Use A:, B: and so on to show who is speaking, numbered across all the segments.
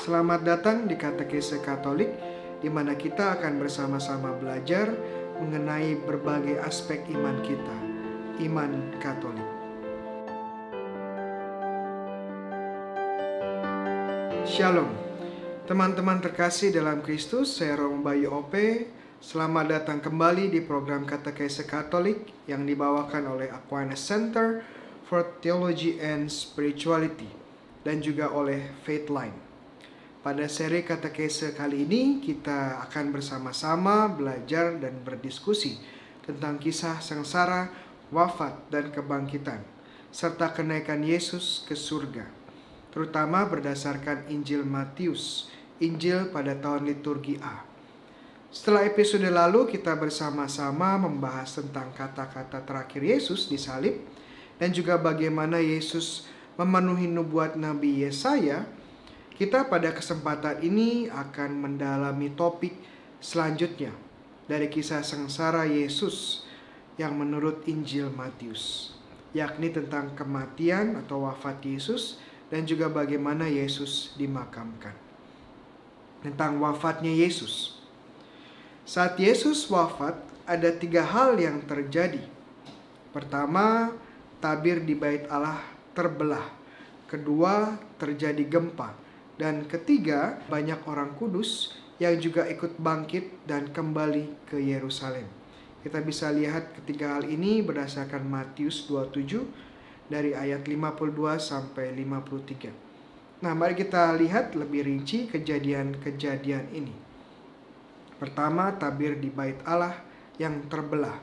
A: Selamat datang di Katekese Katolik, di mana kita akan bersama-sama belajar mengenai berbagai aspek iman kita, iman Katolik. Shalom, teman-teman terkasih dalam Kristus, saya Romo Bayu Ope. Selamat datang kembali di program Katekese Katolik yang dibawakan oleh Aquinas Center for Theology and Spirituality dan juga oleh Faithline. Pada seri katekese kali ini kita akan bersama-sama belajar dan berdiskusi tentang kisah sengsara, wafat dan kebangkitan serta kenaikan Yesus ke surga. Terutama berdasarkan Injil Matius, Injil pada tahun liturgi A. Setelah episode lalu kita bersama-sama membahas tentang kata-kata terakhir Yesus di salib dan juga bagaimana Yesus memenuhi nubuat Nabi Yesaya kita pada kesempatan ini akan mendalami topik selanjutnya dari kisah sengsara Yesus yang menurut Injil Matius, yakni tentang kematian atau wafat Yesus dan juga bagaimana Yesus dimakamkan. Tentang wafatnya Yesus. Saat Yesus wafat, ada tiga hal yang terjadi. Pertama, tabir di bait Allah terbelah. Kedua, terjadi gempa dan ketiga, banyak orang kudus yang juga ikut bangkit dan kembali ke Yerusalem. Kita bisa lihat ketiga hal ini berdasarkan Matius 27 dari ayat 52 sampai 53. Nah, mari kita lihat lebih rinci kejadian-kejadian ini. Pertama, tabir di bait Allah yang terbelah.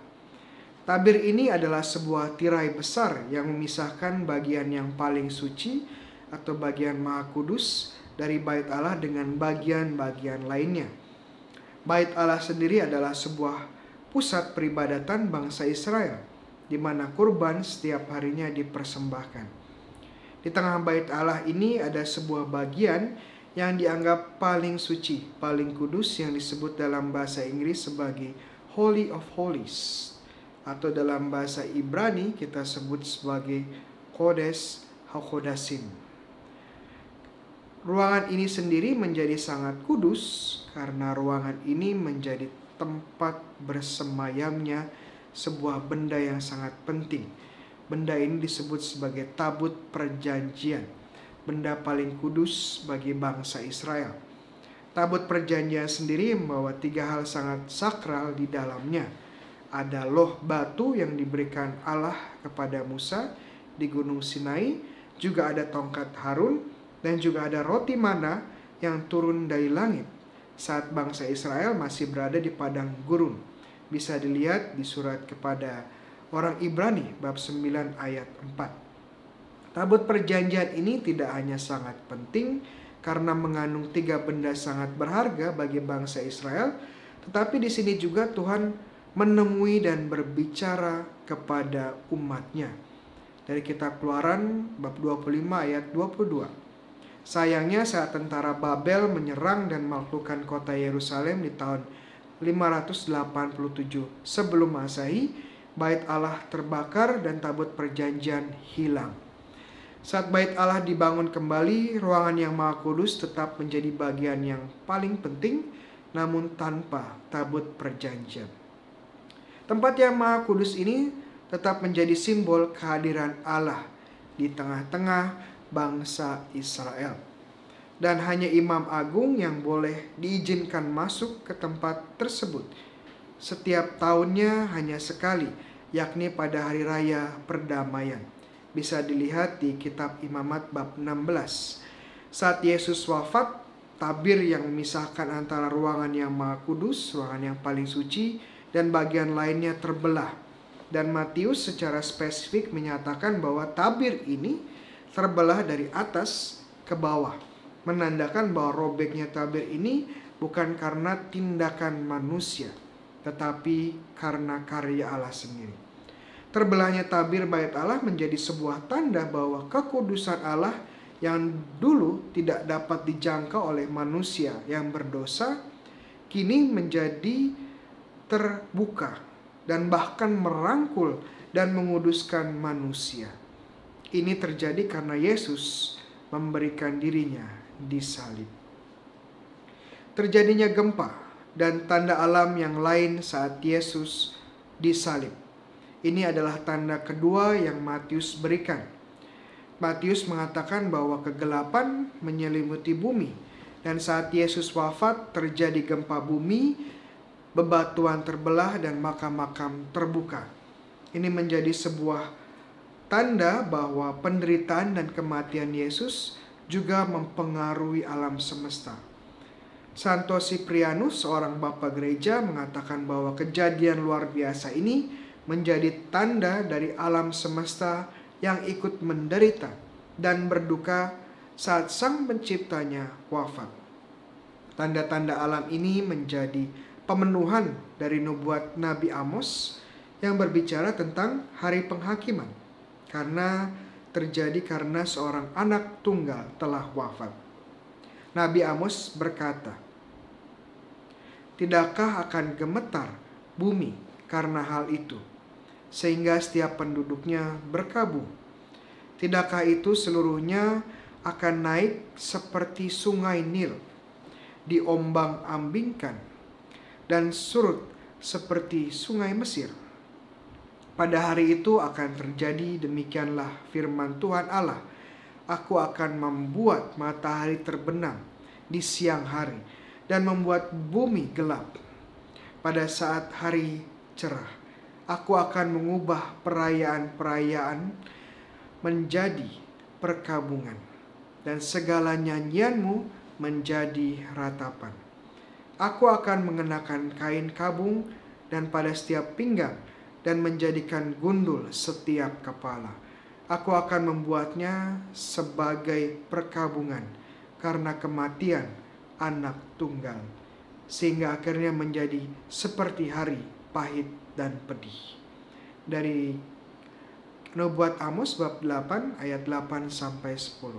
A: Tabir ini adalah sebuah tirai besar yang memisahkan bagian yang paling suci atau bagian maha kudus dari bait Allah dengan bagian-bagian lainnya. Bait Allah sendiri adalah sebuah pusat peribadatan bangsa Israel, di mana kurban setiap harinya dipersembahkan. Di tengah bait Allah ini ada sebuah bagian yang dianggap paling suci, paling kudus yang disebut dalam bahasa Inggris sebagai Holy of Holies atau dalam bahasa Ibrani kita sebut sebagai Kodes HaKodasim. Ruangan ini sendiri menjadi sangat kudus karena ruangan ini menjadi tempat bersemayamnya sebuah benda yang sangat penting. Benda ini disebut sebagai tabut perjanjian, benda paling kudus bagi bangsa Israel. Tabut perjanjian sendiri membawa tiga hal sangat sakral di dalamnya. Ada loh batu yang diberikan Allah kepada Musa di Gunung Sinai, juga ada tongkat Harun, dan juga ada roti mana yang turun dari langit saat bangsa Israel masih berada di padang gurun. Bisa dilihat di surat kepada orang Ibrani bab 9 ayat 4. Tabut perjanjian ini tidak hanya sangat penting karena mengandung tiga benda sangat berharga bagi bangsa Israel, tetapi di sini juga Tuhan menemui dan berbicara kepada umatnya. Dari kitab Keluaran bab 25 ayat 22. Sayangnya saat tentara Babel menyerang dan menaklukkan kota Yerusalem di tahun 587 sebelum Masehi, bait Allah terbakar dan tabut perjanjian hilang. Saat bait Allah dibangun kembali, ruangan yang Maha Kudus tetap menjadi bagian yang paling penting namun tanpa tabut perjanjian. Tempat yang Maha Kudus ini tetap menjadi simbol kehadiran Allah di tengah-tengah bangsa Israel. Dan hanya imam agung yang boleh diizinkan masuk ke tempat tersebut. Setiap tahunnya hanya sekali, yakni pada hari raya perdamaian. Bisa dilihat di kitab Imamat bab 16. Saat Yesus wafat, tabir yang memisahkan antara ruangan yang maha kudus, ruangan yang paling suci, dan bagian lainnya terbelah. Dan Matius secara spesifik menyatakan bahwa tabir ini terbelah dari atas ke bawah, menandakan bahwa robeknya tabir ini bukan karena tindakan manusia, tetapi karena karya Allah sendiri. Terbelahnya tabir bait Allah menjadi sebuah tanda bahwa kekudusan Allah yang dulu tidak dapat dijangkau oleh manusia yang berdosa kini menjadi terbuka dan bahkan merangkul dan menguduskan manusia. Ini terjadi karena Yesus memberikan dirinya di salib. terjadinya gempa dan tanda alam yang lain saat Yesus disalib. Ini adalah tanda kedua yang Matius berikan. Matius mengatakan bahwa kegelapan menyelimuti bumi dan saat Yesus wafat terjadi gempa bumi, bebatuan terbelah dan makam-makam terbuka. Ini menjadi sebuah tanda bahwa penderitaan dan kematian Yesus juga mempengaruhi alam semesta. Santo Siprianus, seorang bapak gereja, mengatakan bahwa kejadian luar biasa ini menjadi tanda dari alam semesta yang ikut menderita dan berduka saat sang penciptanya wafat. Tanda-tanda alam ini menjadi pemenuhan dari nubuat Nabi Amos yang berbicara tentang hari penghakiman karena terjadi karena seorang anak tunggal telah wafat. Nabi Amos berkata, "Tidakkah akan gemetar bumi karena hal itu, sehingga setiap penduduknya berkabung? Tidakkah itu seluruhnya akan naik seperti sungai Nil, diombang-ambingkan, dan surut seperti sungai Mesir. Pada hari itu akan terjadi demikianlah firman Tuhan Allah. Aku akan membuat matahari terbenam di siang hari dan membuat bumi gelap. Pada saat hari cerah, aku akan mengubah perayaan-perayaan menjadi perkabungan dan segala nyanyianmu menjadi ratapan. Aku akan mengenakan kain kabung dan pada setiap pinggang dan menjadikan gundul setiap kepala. Aku akan membuatnya sebagai perkabungan karena kematian anak tunggal, sehingga akhirnya menjadi seperti hari pahit dan pedih. Dari Nubuat Amos bab 8 ayat 8 sampai 10.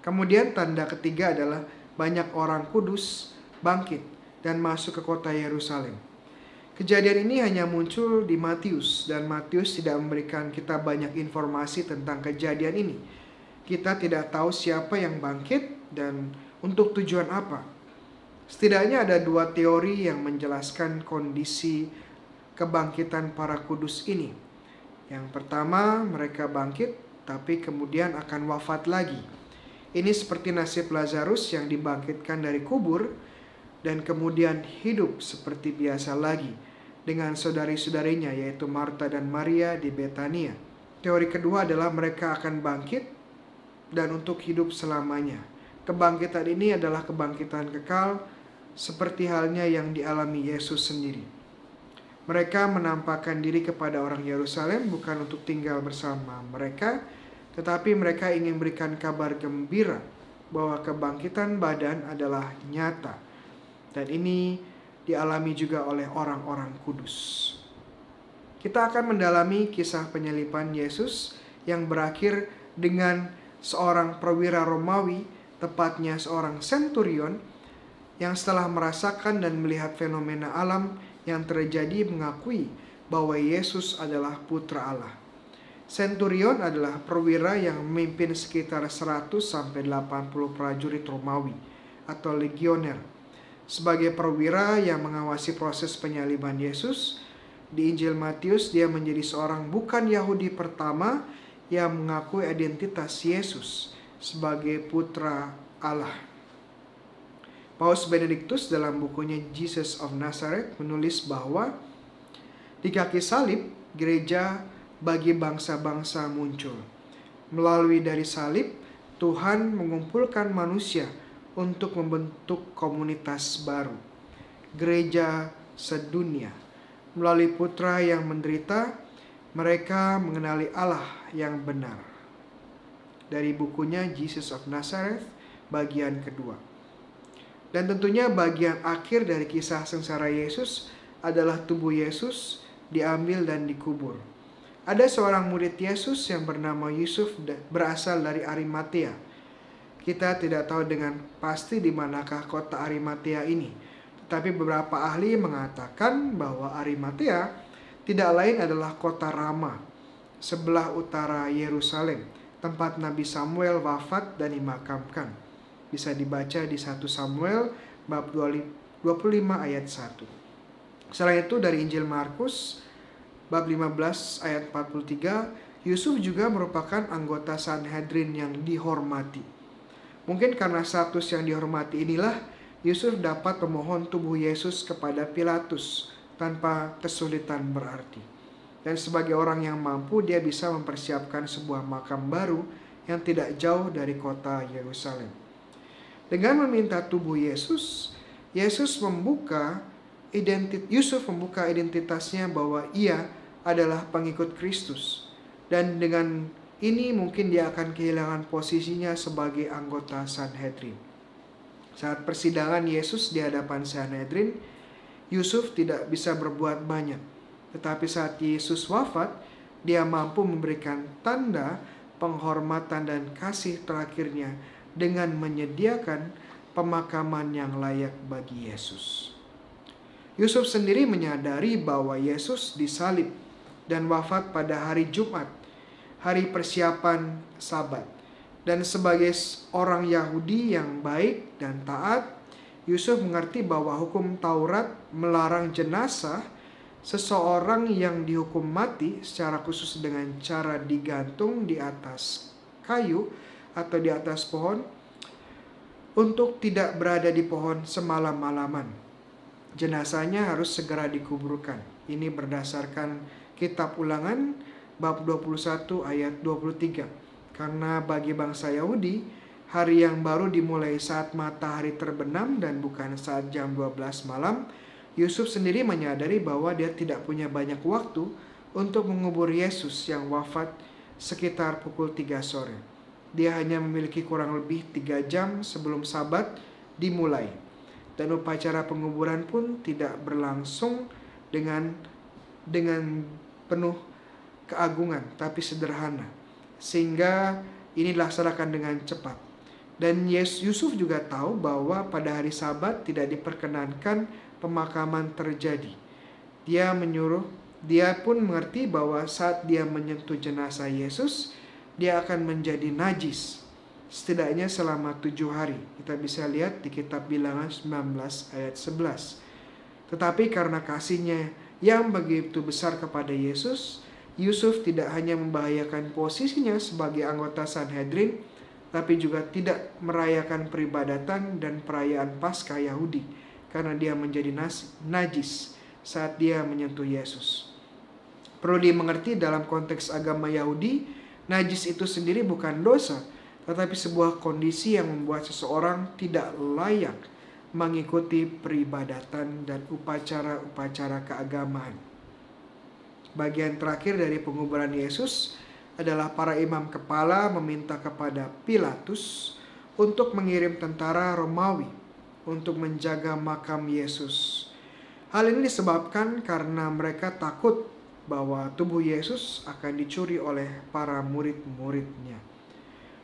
A: Kemudian tanda ketiga adalah banyak orang kudus bangkit dan masuk ke kota Yerusalem. Kejadian ini hanya muncul di Matius dan Matius tidak memberikan kita banyak informasi tentang kejadian ini. Kita tidak tahu siapa yang bangkit dan untuk tujuan apa. Setidaknya ada dua teori yang menjelaskan kondisi kebangkitan para kudus ini. Yang pertama, mereka bangkit tapi kemudian akan wafat lagi. Ini seperti nasib Lazarus yang dibangkitkan dari kubur dan kemudian hidup seperti biasa lagi dengan saudari-saudarinya yaitu Marta dan Maria di Betania. Teori kedua adalah mereka akan bangkit dan untuk hidup selamanya. Kebangkitan ini adalah kebangkitan kekal seperti halnya yang dialami Yesus sendiri. Mereka menampakkan diri kepada orang Yerusalem bukan untuk tinggal bersama mereka, tetapi mereka ingin berikan kabar gembira bahwa kebangkitan badan adalah nyata. Dan ini dialami juga oleh orang-orang kudus. Kita akan mendalami kisah penyelipan Yesus yang berakhir dengan seorang perwira Romawi, tepatnya seorang centurion, yang setelah merasakan dan melihat fenomena alam yang terjadi mengakui bahwa Yesus adalah putra Allah. Centurion adalah perwira yang memimpin sekitar 100 sampai 80 prajurit Romawi atau legioner. Sebagai perwira yang mengawasi proses penyaliban Yesus, di Injil Matius dia menjadi seorang bukan Yahudi pertama yang mengakui identitas Yesus sebagai putra Allah. Paus Benedictus dalam bukunya Jesus of Nazareth menulis bahwa di kaki salib gereja bagi bangsa-bangsa muncul. Melalui dari salib, Tuhan mengumpulkan manusia untuk membentuk komunitas baru, gereja sedunia. Melalui putra yang menderita, mereka mengenali Allah yang benar. Dari bukunya Jesus of Nazareth, bagian kedua. Dan tentunya bagian akhir dari kisah sengsara Yesus adalah tubuh Yesus diambil dan dikubur. Ada seorang murid Yesus yang bernama Yusuf berasal dari Arimatea. Kita tidak tahu dengan pasti di manakah kota Arimatea ini. Tetapi beberapa ahli mengatakan bahwa Arimatea tidak lain adalah kota Rama, sebelah utara Yerusalem, tempat Nabi Samuel wafat dan dimakamkan. Bisa dibaca di 1 Samuel bab 25 ayat 1. Selain itu dari Injil Markus bab 15 ayat 43, Yusuf juga merupakan anggota Sanhedrin yang dihormati. Mungkin karena status yang dihormati inilah Yusuf dapat memohon tubuh Yesus kepada Pilatus tanpa kesulitan berarti. Dan sebagai orang yang mampu, dia bisa mempersiapkan sebuah makam baru yang tidak jauh dari kota Yerusalem. Dengan meminta tubuh Yesus, Yesus membuka identit Yusuf membuka identitasnya bahwa ia adalah pengikut Kristus. Dan dengan ini mungkin dia akan kehilangan posisinya sebagai anggota Sanhedrin. Saat persidangan Yesus di hadapan Sanhedrin, Yusuf tidak bisa berbuat banyak tetapi saat Yesus wafat, dia mampu memberikan tanda penghormatan dan kasih terakhirnya dengan menyediakan pemakaman yang layak bagi Yesus. Yusuf sendiri menyadari bahwa Yesus disalib dan wafat pada hari Jumat, hari persiapan Sabat. Dan sebagai orang Yahudi yang baik dan taat, Yusuf mengerti bahwa hukum Taurat melarang jenazah seseorang yang dihukum mati secara khusus dengan cara digantung di atas kayu atau di atas pohon untuk tidak berada di pohon semalam-malaman. Jenazahnya harus segera dikuburkan. Ini berdasarkan kitab ulangan bab 21 ayat 23. Karena bagi bangsa Yahudi, hari yang baru dimulai saat matahari terbenam dan bukan saat jam 12 malam, Yusuf sendiri menyadari bahwa dia tidak punya banyak waktu untuk mengubur Yesus yang wafat sekitar pukul 3 sore. Dia hanya memiliki kurang lebih tiga jam sebelum sabat dimulai. Dan upacara penguburan pun tidak berlangsung dengan dengan penuh keagungan, tapi sederhana. Sehingga ini dilaksanakan dengan cepat. Dan Yusuf juga tahu bahwa pada hari sabat tidak diperkenankan pemakaman terjadi. Dia menyuruh, dia pun mengerti bahwa saat dia menyentuh jenazah Yesus, dia akan menjadi najis. Setidaknya selama tujuh hari. Kita bisa lihat di kitab bilangan 19 ayat 11. Tetapi karena kasihnya yang begitu besar kepada Yesus, Yusuf tidak hanya membahayakan posisinya sebagai anggota Sanhedrin, tapi juga tidak merayakan peribadatan dan perayaan Paskah Yahudi karena dia menjadi najis saat dia menyentuh Yesus. Perlu dimengerti dalam konteks agama Yahudi, najis itu sendiri bukan dosa, tetapi sebuah kondisi yang membuat seseorang tidak layak mengikuti peribadatan dan upacara-upacara keagamaan. Bagian terakhir dari penguburan Yesus adalah para imam kepala meminta kepada Pilatus untuk mengirim tentara Romawi untuk menjaga makam Yesus. Hal ini disebabkan karena mereka takut bahwa tubuh Yesus akan dicuri oleh para murid-muridnya.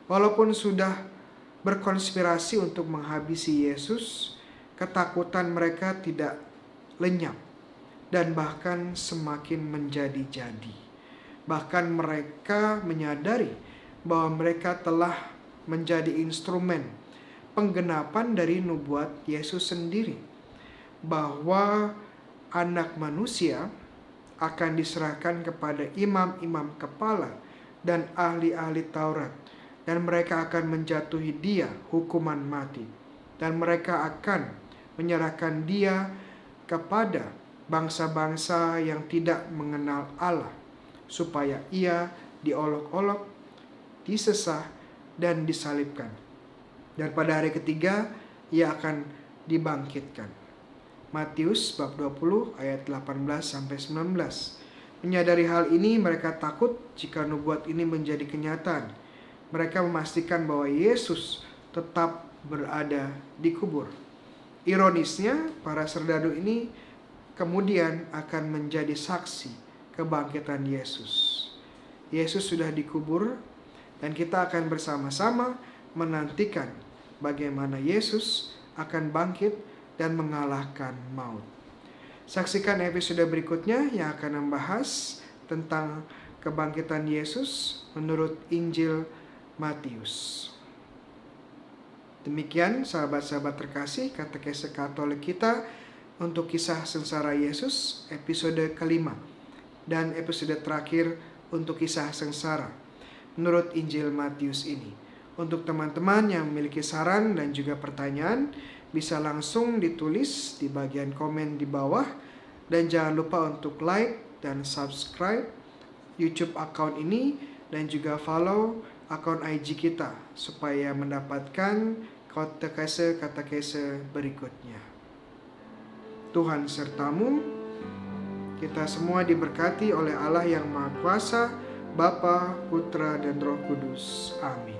A: Walaupun sudah berkonspirasi untuk menghabisi Yesus, ketakutan mereka tidak lenyap dan bahkan semakin menjadi-jadi. Bahkan mereka menyadari bahwa mereka telah menjadi instrumen penggenapan dari nubuat Yesus sendiri bahwa anak manusia akan diserahkan kepada imam-imam kepala dan ahli-ahli Taurat dan mereka akan menjatuhi dia hukuman mati dan mereka akan menyerahkan dia kepada bangsa-bangsa yang tidak mengenal Allah supaya ia diolok-olok, disesah dan disalibkan dan pada hari ketiga ia akan dibangkitkan. Matius bab 20 ayat 18 sampai 19. Menyadari hal ini mereka takut jika nubuat ini menjadi kenyataan. Mereka memastikan bahwa Yesus tetap berada di kubur. Ironisnya, para serdadu ini kemudian akan menjadi saksi kebangkitan Yesus. Yesus sudah dikubur dan kita akan bersama-sama menantikan bagaimana Yesus akan bangkit dan mengalahkan maut. Saksikan episode berikutnya yang akan membahas tentang kebangkitan Yesus menurut Injil Matius. Demikian sahabat-sahabat terkasih katekese Katolik kita untuk kisah sengsara Yesus episode kelima dan episode terakhir untuk kisah sengsara menurut Injil Matius ini. Untuk teman-teman yang memiliki saran dan juga pertanyaan bisa langsung ditulis di bagian komen di bawah dan jangan lupa untuk like dan subscribe YouTube account ini dan juga follow akun IG kita supaya mendapatkan katekese-katekese berikutnya. Tuhan sertamu, kita semua diberkati oleh Allah yang Maha Kuasa, Bapa, Putra, dan Roh Kudus. Amin.